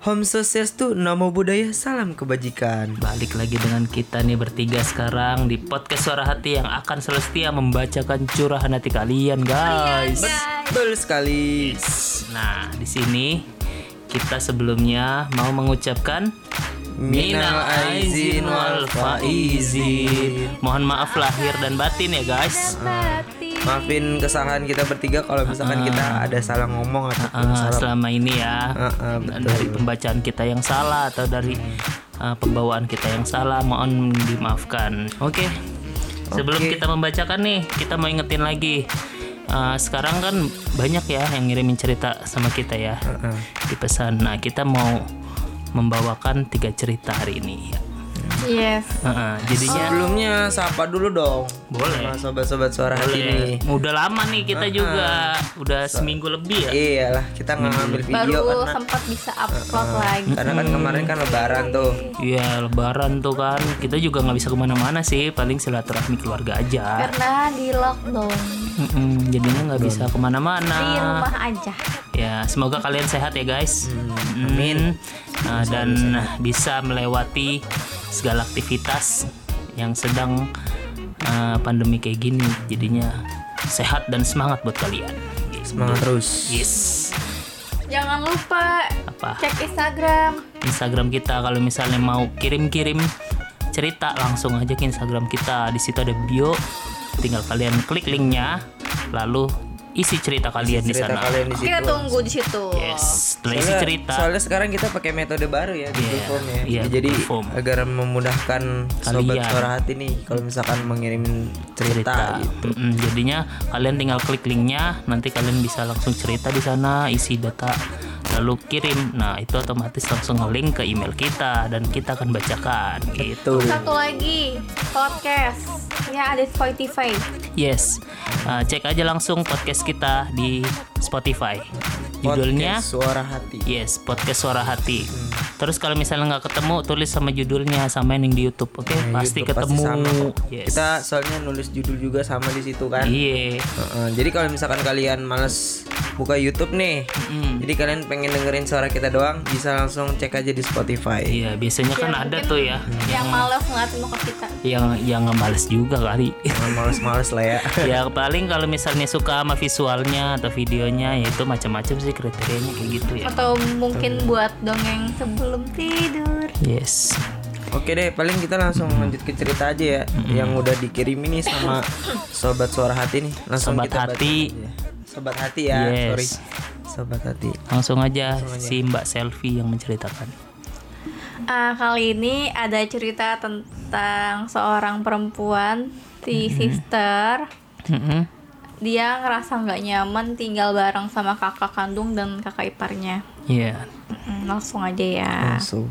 Om Swastiastu, Namo Buddhaya, Salam Kebajikan. Balik lagi dengan kita nih bertiga sekarang di podcast Suara Hati yang akan selalu setia membacakan curahan hati kalian, guys. Betul sekali. Nah, di sini kita sebelumnya mau mengucapkan Minal aizin wal faizin. Mohon maaf lahir dan batin ya, guys. Maafin kesalahan kita bertiga kalau misalkan kita ada salah ngomong atau Uh, salah. selama ini ya Ah, ah, betul. dari pembacaan kita yang salah atau dari uh, pembawaan kita yang salah mohon dimaafkan oke sebelum Oke. kita membacakan nih kita mau ingetin lagi Uh, sekarang kan banyak ya yang ngirimin cerita sama kita ya Ah, di pesan nah kita mau membawakan tiga cerita hari ini ya. Yes. Uh, uh, jadinya Sebelumnya sapa dulu dong. Boleh. Sama sobat-sobat suara hati boleh. nih. udah lama nih kita juga udah seminggu lebih ya? Iyalah, kita nggak ngambil video Baru karena sempat bisa upload lagi. karena kan kemarin kan lebaran tuh. Iya lebaran tuh kan. Kita juga nggak bisa ke mana-mana sih paling silaturahmi keluarga aja. Karena di lockdown. Mm-mm, jadinya nggak bisa di ke mana-mana. Rumah aja. ya semoga kalian sehat ya guys. Amin. Nah, dan bisa melewati segala aktivitas yang sedang uh, pandemi kayak gini jadinya sehat dan semangat buat kalian. Semangat terus. yes. Jangan lupa apa? cek Instagram. Instagram kita kalau misalnya mau kirim-kirim cerita langsung aja ke Instagram kita. Di situ ada bio. Tinggal kalian klik linknya lalu isi cerita kalian di Cerita sana kalian di situ. Kita tunggu di situ. yes setelah isi Soalnya, cerita soalnya sekarang kita pakai metode baru ya Google Iya, Form ya. iya, Jadi Form. agar memudahkan sobat Kalian. suara hati nih kalau misalkan mengirim cerita, cerita gitu. Mm-mm, jadinya kalian tinggal klik linknya nanti kalian bisa langsung cerita di sana isi data lalu kirim nah itu otomatis langsung nge-link ke email kita dan kita akan bacakan gitu. Satu lagi podcast ya ada di Spotify. Yes, Uh, cek aja langsung podcast kita di Spotify. Judulnya Podcast suara hati. Yes, podcast suara hati. Terus kalau misalnya nggak ketemu, tulis sama judulnya sama yang di YouTube, oke? Nah, pasti YouTube ketemu. sama kok. yes. Kita soalnya nulis judul juga sama di situ kan. Iya. Heeh, jadi kalau misalkan kalian males buka YouTube nih, Mm. jadi kalian pengen dengerin suara kita doang, bisa langsung cek aja di Spotify. Iya, biasanya kan ada tuh ya Yang males ngeliatin muka kita. yang yang nggak males juga kali. Males-males lah ya. ya paling kalau misalnya suka sama visualnya atau videonya ya itu macam-macam sih kriterianya kayak gitu ya. Atau mungkin buat dongeng sebelum tidur. Yes. Oke deh, paling kita langsung lanjut ke cerita aja ya, yang udah dikirim ini sama sobat suara hati nih. Langsung Sobat kita hati. aja. Sobat hati ya, Yes. sorry. Sobat hati. Langsung aja si Mbak Selfie yang menceritakan. Ah, kali ini ada cerita tentang seorang perempuan si sister. Mm-mm. Dia ngerasa nggak nyaman tinggal bareng sama kakak kandung dan kakak iparnya. Iya. Mm, langsung aja ya. Langsung.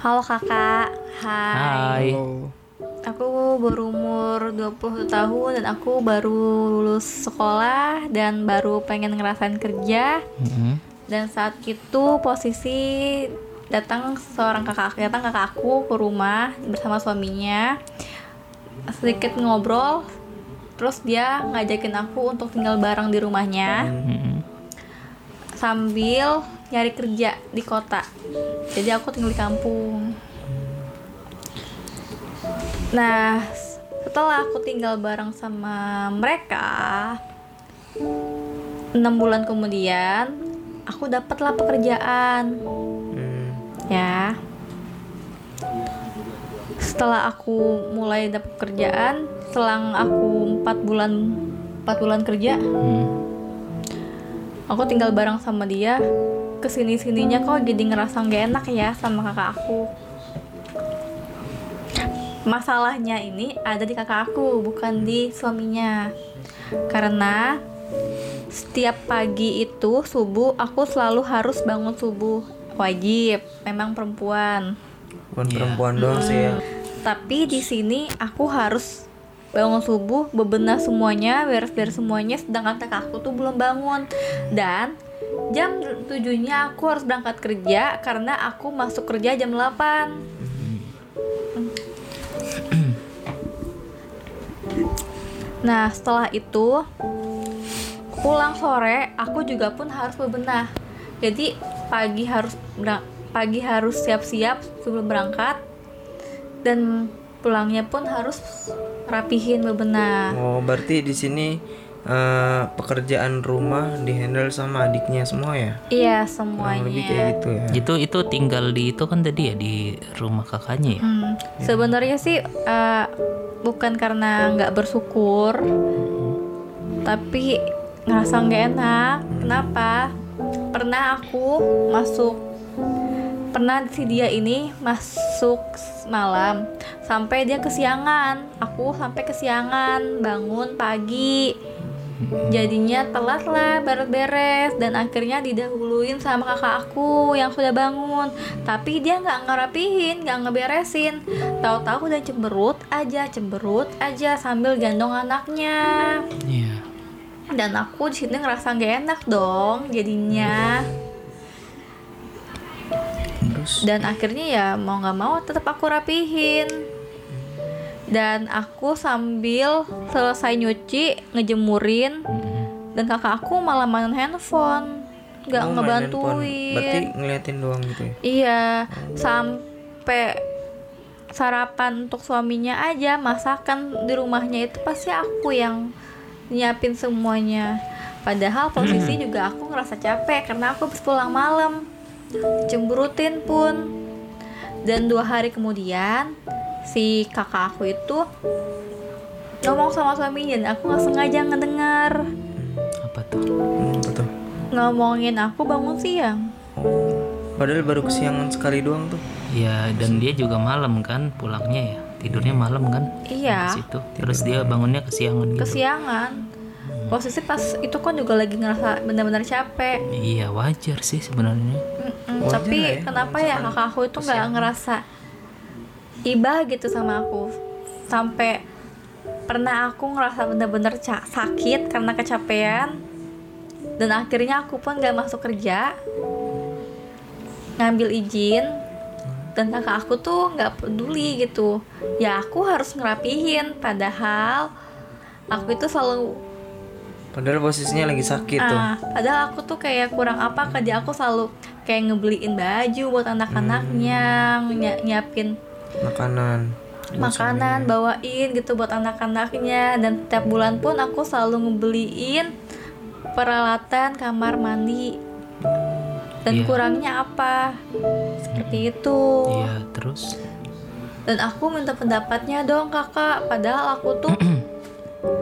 Halo kakak. Hai. Hai. Halo. Aku berumur 21 tahun dan aku baru lulus sekolah dan baru pengen ngerasain kerja. Mm-mm. Dan saat itu posisi datang seorang kakak datang kakak aku ke rumah bersama suaminya sedikit ngobrol terus dia ngajakin aku untuk tinggal bareng di rumahnya Mm-mm. sambil nyari kerja di kota jadi aku tinggal di kampung nah setelah aku tinggal bareng sama mereka enam bulan kemudian aku dapatlah pekerjaan Hmm. ya setelah aku mulai dapat kerjaan selang aku empat bulan empat bulan kerja Mm. aku tinggal bareng sama dia ke sini sininya kok jadi ngerasa nggak enak ya sama kakak aku masalahnya ini ada di kakak aku bukan di suaminya. Karena setiap pagi itu subuh aku selalu harus bangun subuh. Wajib memang perempuan. Bukan perempuan doang sih ya. tapi di sini aku harus bangun subuh bebenah semuanya beres-beres semuanya sedangkan kakak aku tuh belum bangun. Dan jam tujuhnya aku harus berangkat kerja karena aku masuk kerja jam 8 Nah setelah itu pulang sore aku juga pun harus bebenah jadi pagi harus pagi harus siap-siap sebelum berangkat dan pulangnya pun harus rapihin bebenah Oh, berarti di sini eh, pekerjaan rumah dihandle sama adiknya semua ya? iya Kurang lebih semuanya kayak gitu ya. Itu itu tinggal di itu kan tadi ya di rumah kakaknya ya. Hmm, sebenarnya sih eh, bukan karena nggak bersyukur, tapi ngerasa nggak enak. Kenapa? Pernah aku masuk, pernah si dia ini masuk malam sampai dia kesiangan. Aku sampai kesiangan bangun pagi. Jadinya telat lah beres-beres dan akhirnya didahuluin sama kakak aku yang sudah bangun. Tapi dia nggak ngerapihin, nggak ngeberesin. Tahu-tahu udah cemberut aja, cemberut aja sambil gendong anaknya. Iya. Dan aku di sini ngerasa nggak enak dong jadinya. Dan akhirnya ya mau nggak mau tetap aku rapihin. Dan aku sambil selesai nyuci ngejemurin dan kakak aku malah main handphone. Nggak oh, ngebantuin. Berarti ngeliatin doang gitu ya? iya sampai sarapan untuk suaminya aja masakan di rumahnya itu pasti aku yang nyiapin semuanya. Padahal posisi juga aku ngerasa capek karena aku habis pulang malam. Cemberutin pun. Dan dua hari kemudian si kakak aku itu ngomong sama suaminya dan aku nggak sengaja ngedengar Apa tuh? Hmm, betul. ngomongin aku bangun siang Padahal baru kesiangan sekali doang tuh. Ya dan dia juga malam kan pulangnya ya. Tidurnya malam kan? iya situ. Terus dia bangunnya kesiangan gitu. kesiangan posisi pas itu kan juga lagi ngerasa benar-benar capek Iya wajar sih sebenarnya. Mm-mm, Wajar tapi ya, kenapa ya kakak aku itu nggak ngerasa ibah gitu sama aku. Sampai pernah aku ngerasa bener-bener sakit karena kecapean. Dan akhirnya aku pun nggak masuk kerja ngambil izin. Dan kakak aku tuh nggak peduli gitu. Ya aku harus ngerapihin. Padahal aku itu selalu Padahal posisinya lagi sakit tuh. Ah, padahal aku tuh kayak kurang apa kerja aku selalu kayak ngebeliin baju buat anak-anaknya, ny- nyiapin Makanan. makanan, bawain gitu buat anak-anaknya dan tiap bulan pun aku selalu ngebeliin peralatan kamar mandi. Dan Iya. kurangnya apa? Seperti itu. Iya terus. Dan aku minta pendapatnya dong kakak. Padahal aku tuh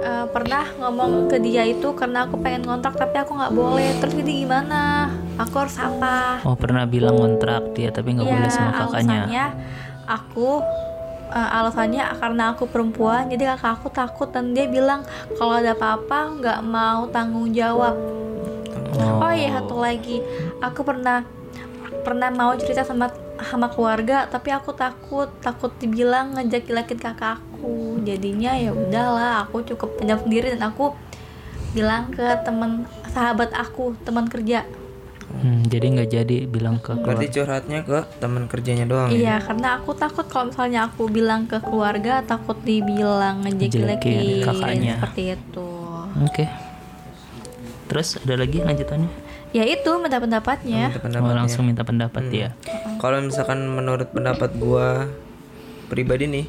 eh, pernah ngomong ke dia itu karena aku pengen kontrak tapi aku nggak boleh. Terus jadi gimana? Aku harus apa? Oh pernah bilang kontrak dia tapi nggak boleh sama kakaknya. alasannya aku eh, alasannya karena aku perempuan jadi kakak aku takut dan dia bilang kalau ada apa-apa nggak mau tanggung jawab. Oh, Oh iya satu lagi, aku pernah pernah mau cerita sama sama keluarga tapi aku takut takut dibilang ngejek-jelekin kakak aku. Jadinya ya udahlah aku cukup pendam sendiri dan aku bilang ke teman sahabat aku teman kerja Hmm, jadi nggak jadi bilang ke Berarti keluarga. curhatnya ke teman kerjanya doang ya? iya karena aku takut kalau misalnya aku bilang ke keluarga takut dibilang Ngejelekin kakaknya. seperti itu Oke. Terus ada lagi lanjutannya? ya itu minta pendapatnya Minta Oh, pendapatnya. langsung minta pendapat ya. Kalau misalkan menurut pendapat gua pribadi nih,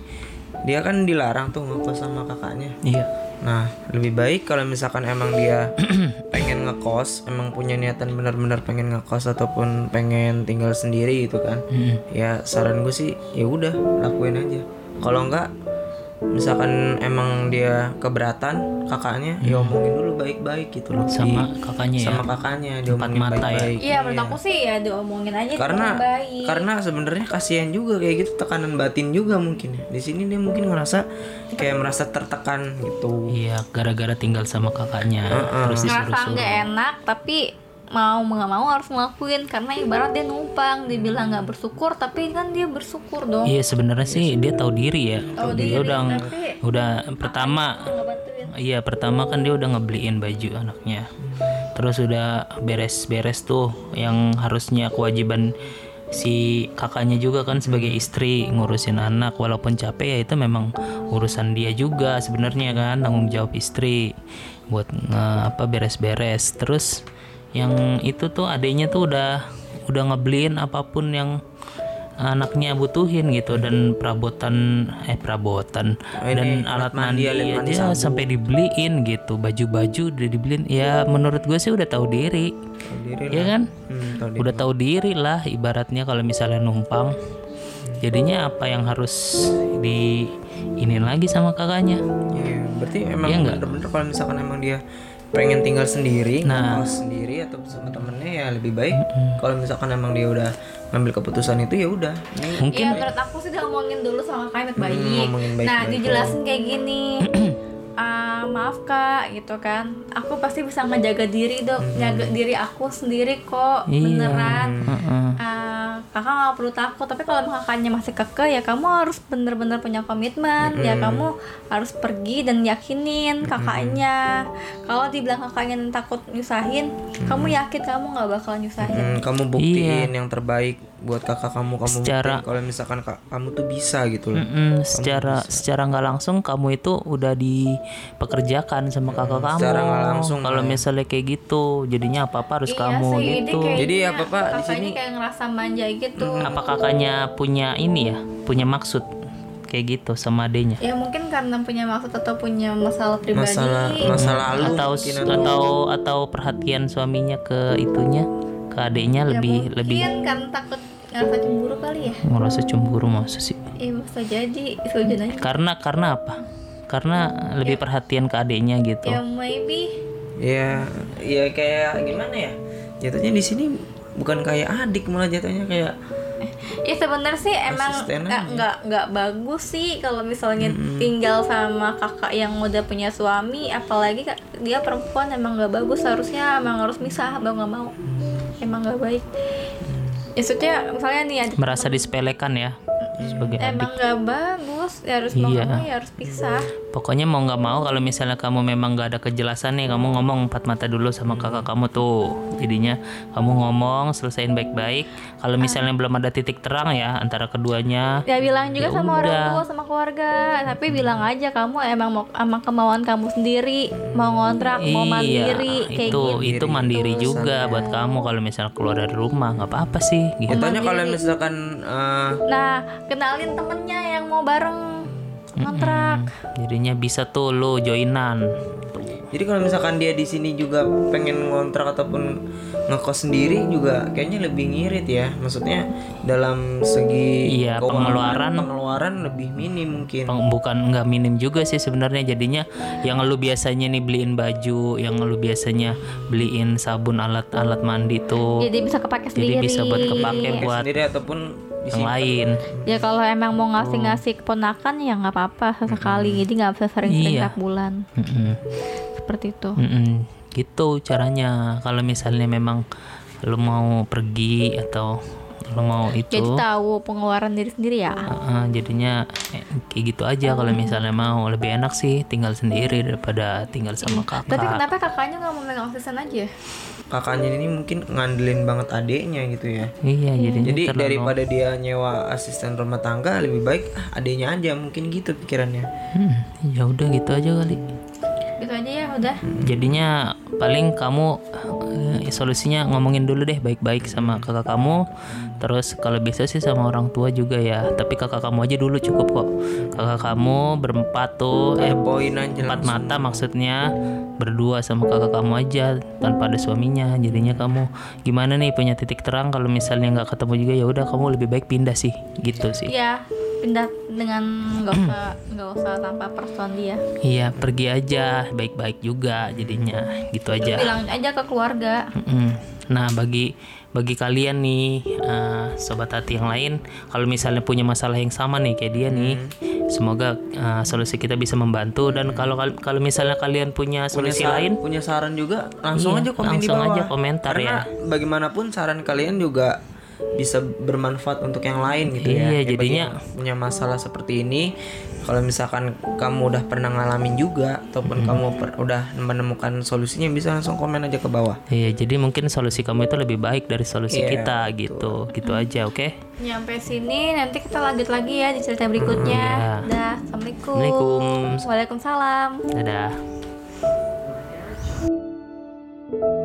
dia kan dilarang tuh ngekos sama kakaknya. Iya. Nah, lebih baik kalau misalkan emang dia pengen ngekos, emang punya niatan benar-benar pengen ngekos ataupun pengen tinggal sendiri gitu kan. Hmm. Ya saran gue sih ya udah lakuin aja. Kalau enggak misalkan emang dia keberatan kakaknya ya omongin dulu baik-baik gitu loh. Sama Di- kakaknya ya. sama kakaknya diomongin mata ya. baik-baik. iya menurut aku sih ya diomongin aja karena baik karena sebenarnya kasihan juga kayak gitu tekanan batin juga mungkin ya. Di sini dia mungkin ngerasa kayak merasa tertekan gitu. Iya, gara-gara tinggal sama kakaknya terus ngerasa disuruh-suruh. nggak enak tapi mau nggak mau harus ngelakuin. Karena ibarat dia numpang dibilang nggak bersyukur tapi kan dia bersyukur dong. Iya sebenarnya sih dia tahu diri ya. Tahu dia diri, udah tapi- udah pertama iya pertama kan dia udah ngebeliin baju anaknya. Terus udah beres-beres tuh yang harusnya kewajiban si kakaknya juga kan sebagai istri ngurusin anak. Walaupun capek ya itu memang urusan dia juga sebenarnya kan tanggung jawab istri buat nge- apa beres-beres. Terus yang itu tuh adiknya tuh udah udah ngebeliin apa pun yang anaknya butuhin gitu. Dan perabotan eh perabotan. Dan alat mandi, aja sampai dibeliin gitu. Baju-baju udah dibeliin. Ya menurut gue sih udah tahu diri, ya kan? Hmm, tahu udah tahu diri lah ibaratnya kalau misalnya numpang. Jadinya apa yang harus di ini lagi sama kakaknya? Iya, berarti emang Iya nggak? bener-bener kalau misalkan emang dia pengen tinggal sendiri, Nah. ngekos sendiri atau sama temennya ya lebih baik. Kalau misalkan emang dia udah ngambil keputusan itu ya udah. Mungkin Iya menurut aku sih diomongin dulu sama baik-baik. ngomongin baik-baik. Nah dijelasin kayak gini. Ah, maaf kak gitu kan aku pasti bisa ngejaga diri dok jaga diri aku sendiri kok Iya. beneran Heeh. Ah, kakak nggak perlu takut tapi kalau kakaknya masih keke ya kamu harus bener-bener punya komitmen. Ya kamu harus pergi dan yakinin kakaknya. Kalau dibilang kakaknya takut nyusahin kamu yakin kamu nggak bakal nyusahin. Hmm, kamu buktiin yang terbaik buat kakak kamu kamu Secara- kalau misalkan kak, kamu tuh bisa gitu loh. Mm-mm, secara secara nggak langsung kamu itu udah dipekerjakan sama kakak kamu. secara nggak langsung Kalau misalnya kayak gitu, jadinya apa apa harus Iya kamu sih, gitu. Jadi apa-apa di kakaknya sini- kayak ngerasa manja gitu. Apa kakaknya punya ini ya, punya maksud kayak gitu sama adenya? Ya mungkin karena punya maksud atau punya masalah pribadi. Masalah masa lalu Atau atau atau perhatian suaminya ke itunya, ke adenya lebih lebih Mungkin karena takut ngerasa cemburu kali ya. merasa cemburu masa sih? Iya bisa jadi setuju aja. Karena karena apa? Karena lebih perhatian ke adenya gitu. Ya maybe ya ya kayak gimana ya jatuhnya di sini bukan kayak adik malah jatuhnya kayak Ya sebenarnya sih emang nggak nggak nggak bagus sih kalau misalnya tinggal sama kakak yang udah punya suami, apalagi dia perempuan emang nggak bagus. Harusnya emang harus misah, bang nggak mau. Emang nggak baik. Ya maksudnya misalnya nih ada Merasa disepelekan ya sebagai adik. emang nggak bagus, ya harus mau Iya. mau ya harus pisah. Pokoknya mau nggak mau kalau misalnya kamu memang nggak ada kejelasan nih kamu ngomong empat mata dulu sama kakak kamu tuh jadinya kamu ngomong selesaiin baik-baik kalau misalnya belum ada titik terang ya antara keduanya Ya bilang juga Ya sama orang udah. tua sama keluarga, tapi bilang aja kamu emang mau emang kemauan kamu sendiri, mau ngontrak, mau mandiri iya kayak itu gitu. itu mandiri juga buat kamu kalau misalnya keluar dari rumah nggak apa-apa sih gitu jatuhnya kalau misalkan eh, Nah, kenalin temennya yang mau bareng ngontrak. jadinya bisa tuh lo joinan. Jadi kalau misalkan dia di sini juga pengen ngontrak ataupun ngekos sendiri juga kayaknya lebih ngirit ya. Maksudnya dalam segi Iya, keuangan, pengeluaran- pengeluaran lebih minim mungkin. Peng- bukan nggak minim juga sih sebenarnya. Jadinya yang lu biasanya nih beliin baju yang lu biasanya beliin sabun alat-alat mandi tuh Jadi bisa kepake jadi sendiri. bisa buat kepake buat sendiri ataupun yang lain Ya kalau emang mau ngasih-ngasih keponakan ya nggak apa-apa sesekali. Jadi nggak bisa sering-sering Iya. tiap bulan. Mm-mm. Seperti itu. Mm-mm. gitu caranya kalau misalnya memang lu mau pergi atau lu mau itu. Jadi tahu pengeluaran diri sendiri ya. uh-uh, jadinya eh, kayak gitu aja kalau misalnya mau. Lebih enak sih tinggal sendiri daripada tinggal sama Tapi kakak. kenapa kakaknya nggak mau megang asisten aja? kakaknya ini mungkin ngandelin banget adeknya gitu ya. Iya. jadinya jadi terlalu daripada dia nyewa asisten rumah tangga lebih baik adeknya aja mungkin gitu pikirannya. Hmm, ya udah gitu aja kali. Gitu aja ya udah. jadinya paling kamu solusinya ngomongin dulu deh baik-baik sama kakak kamu. Terus kalau bisa sih sama orang tua juga ya. Tapi kakak kamu aja dulu cukup kok. Kakak kamu berempat tuh eh poin aja empat mata maksudnya berdua sama kakak kamu aja tanpa ada suaminya jadinya kamu gimana nih punya titik terang kalau misalnya nggak ketemu juga ya udah kamu lebih baik pindah sih gitu sih Iya, pindah dengan nggak usah nggak usah tanpa person dia. iya pergi aja baik-baik juga jadinya gitu aja Bilang aja ke keluarga. Nah, bagi bagi kalian nih eh, sobat hati yang lain, kalau misalnya punya masalah yang sama nih kayak dia nih, semoga eh, solusi kita bisa membantu dan kalau kal- kalau misalnya kalian punya punya solusi saran, lain, punya saran juga langsung Iya, aja komen di langsung bawah. aja komentar karena ya. bagaimanapun saran kalian juga bisa bermanfaat untuk yang lain gitu ya. Iya, Ya, bagi jadinya- punya masalah seperti ini kalau misalkan kamu udah pernah ngalamin juga ataupun hmm. kamu per, udah menemukan solusinya bisa langsung komen aja ke bawah iya jadi mungkin solusi kamu itu lebih baik dari solusi yeah, kita betul. gitu gitu hmm. aja oke okay? nyampe sini nanti kita lanjut lagi ya di cerita berikutnya hmm, ya. dah assalamualaikum Waalaikumsalam dadah Thank you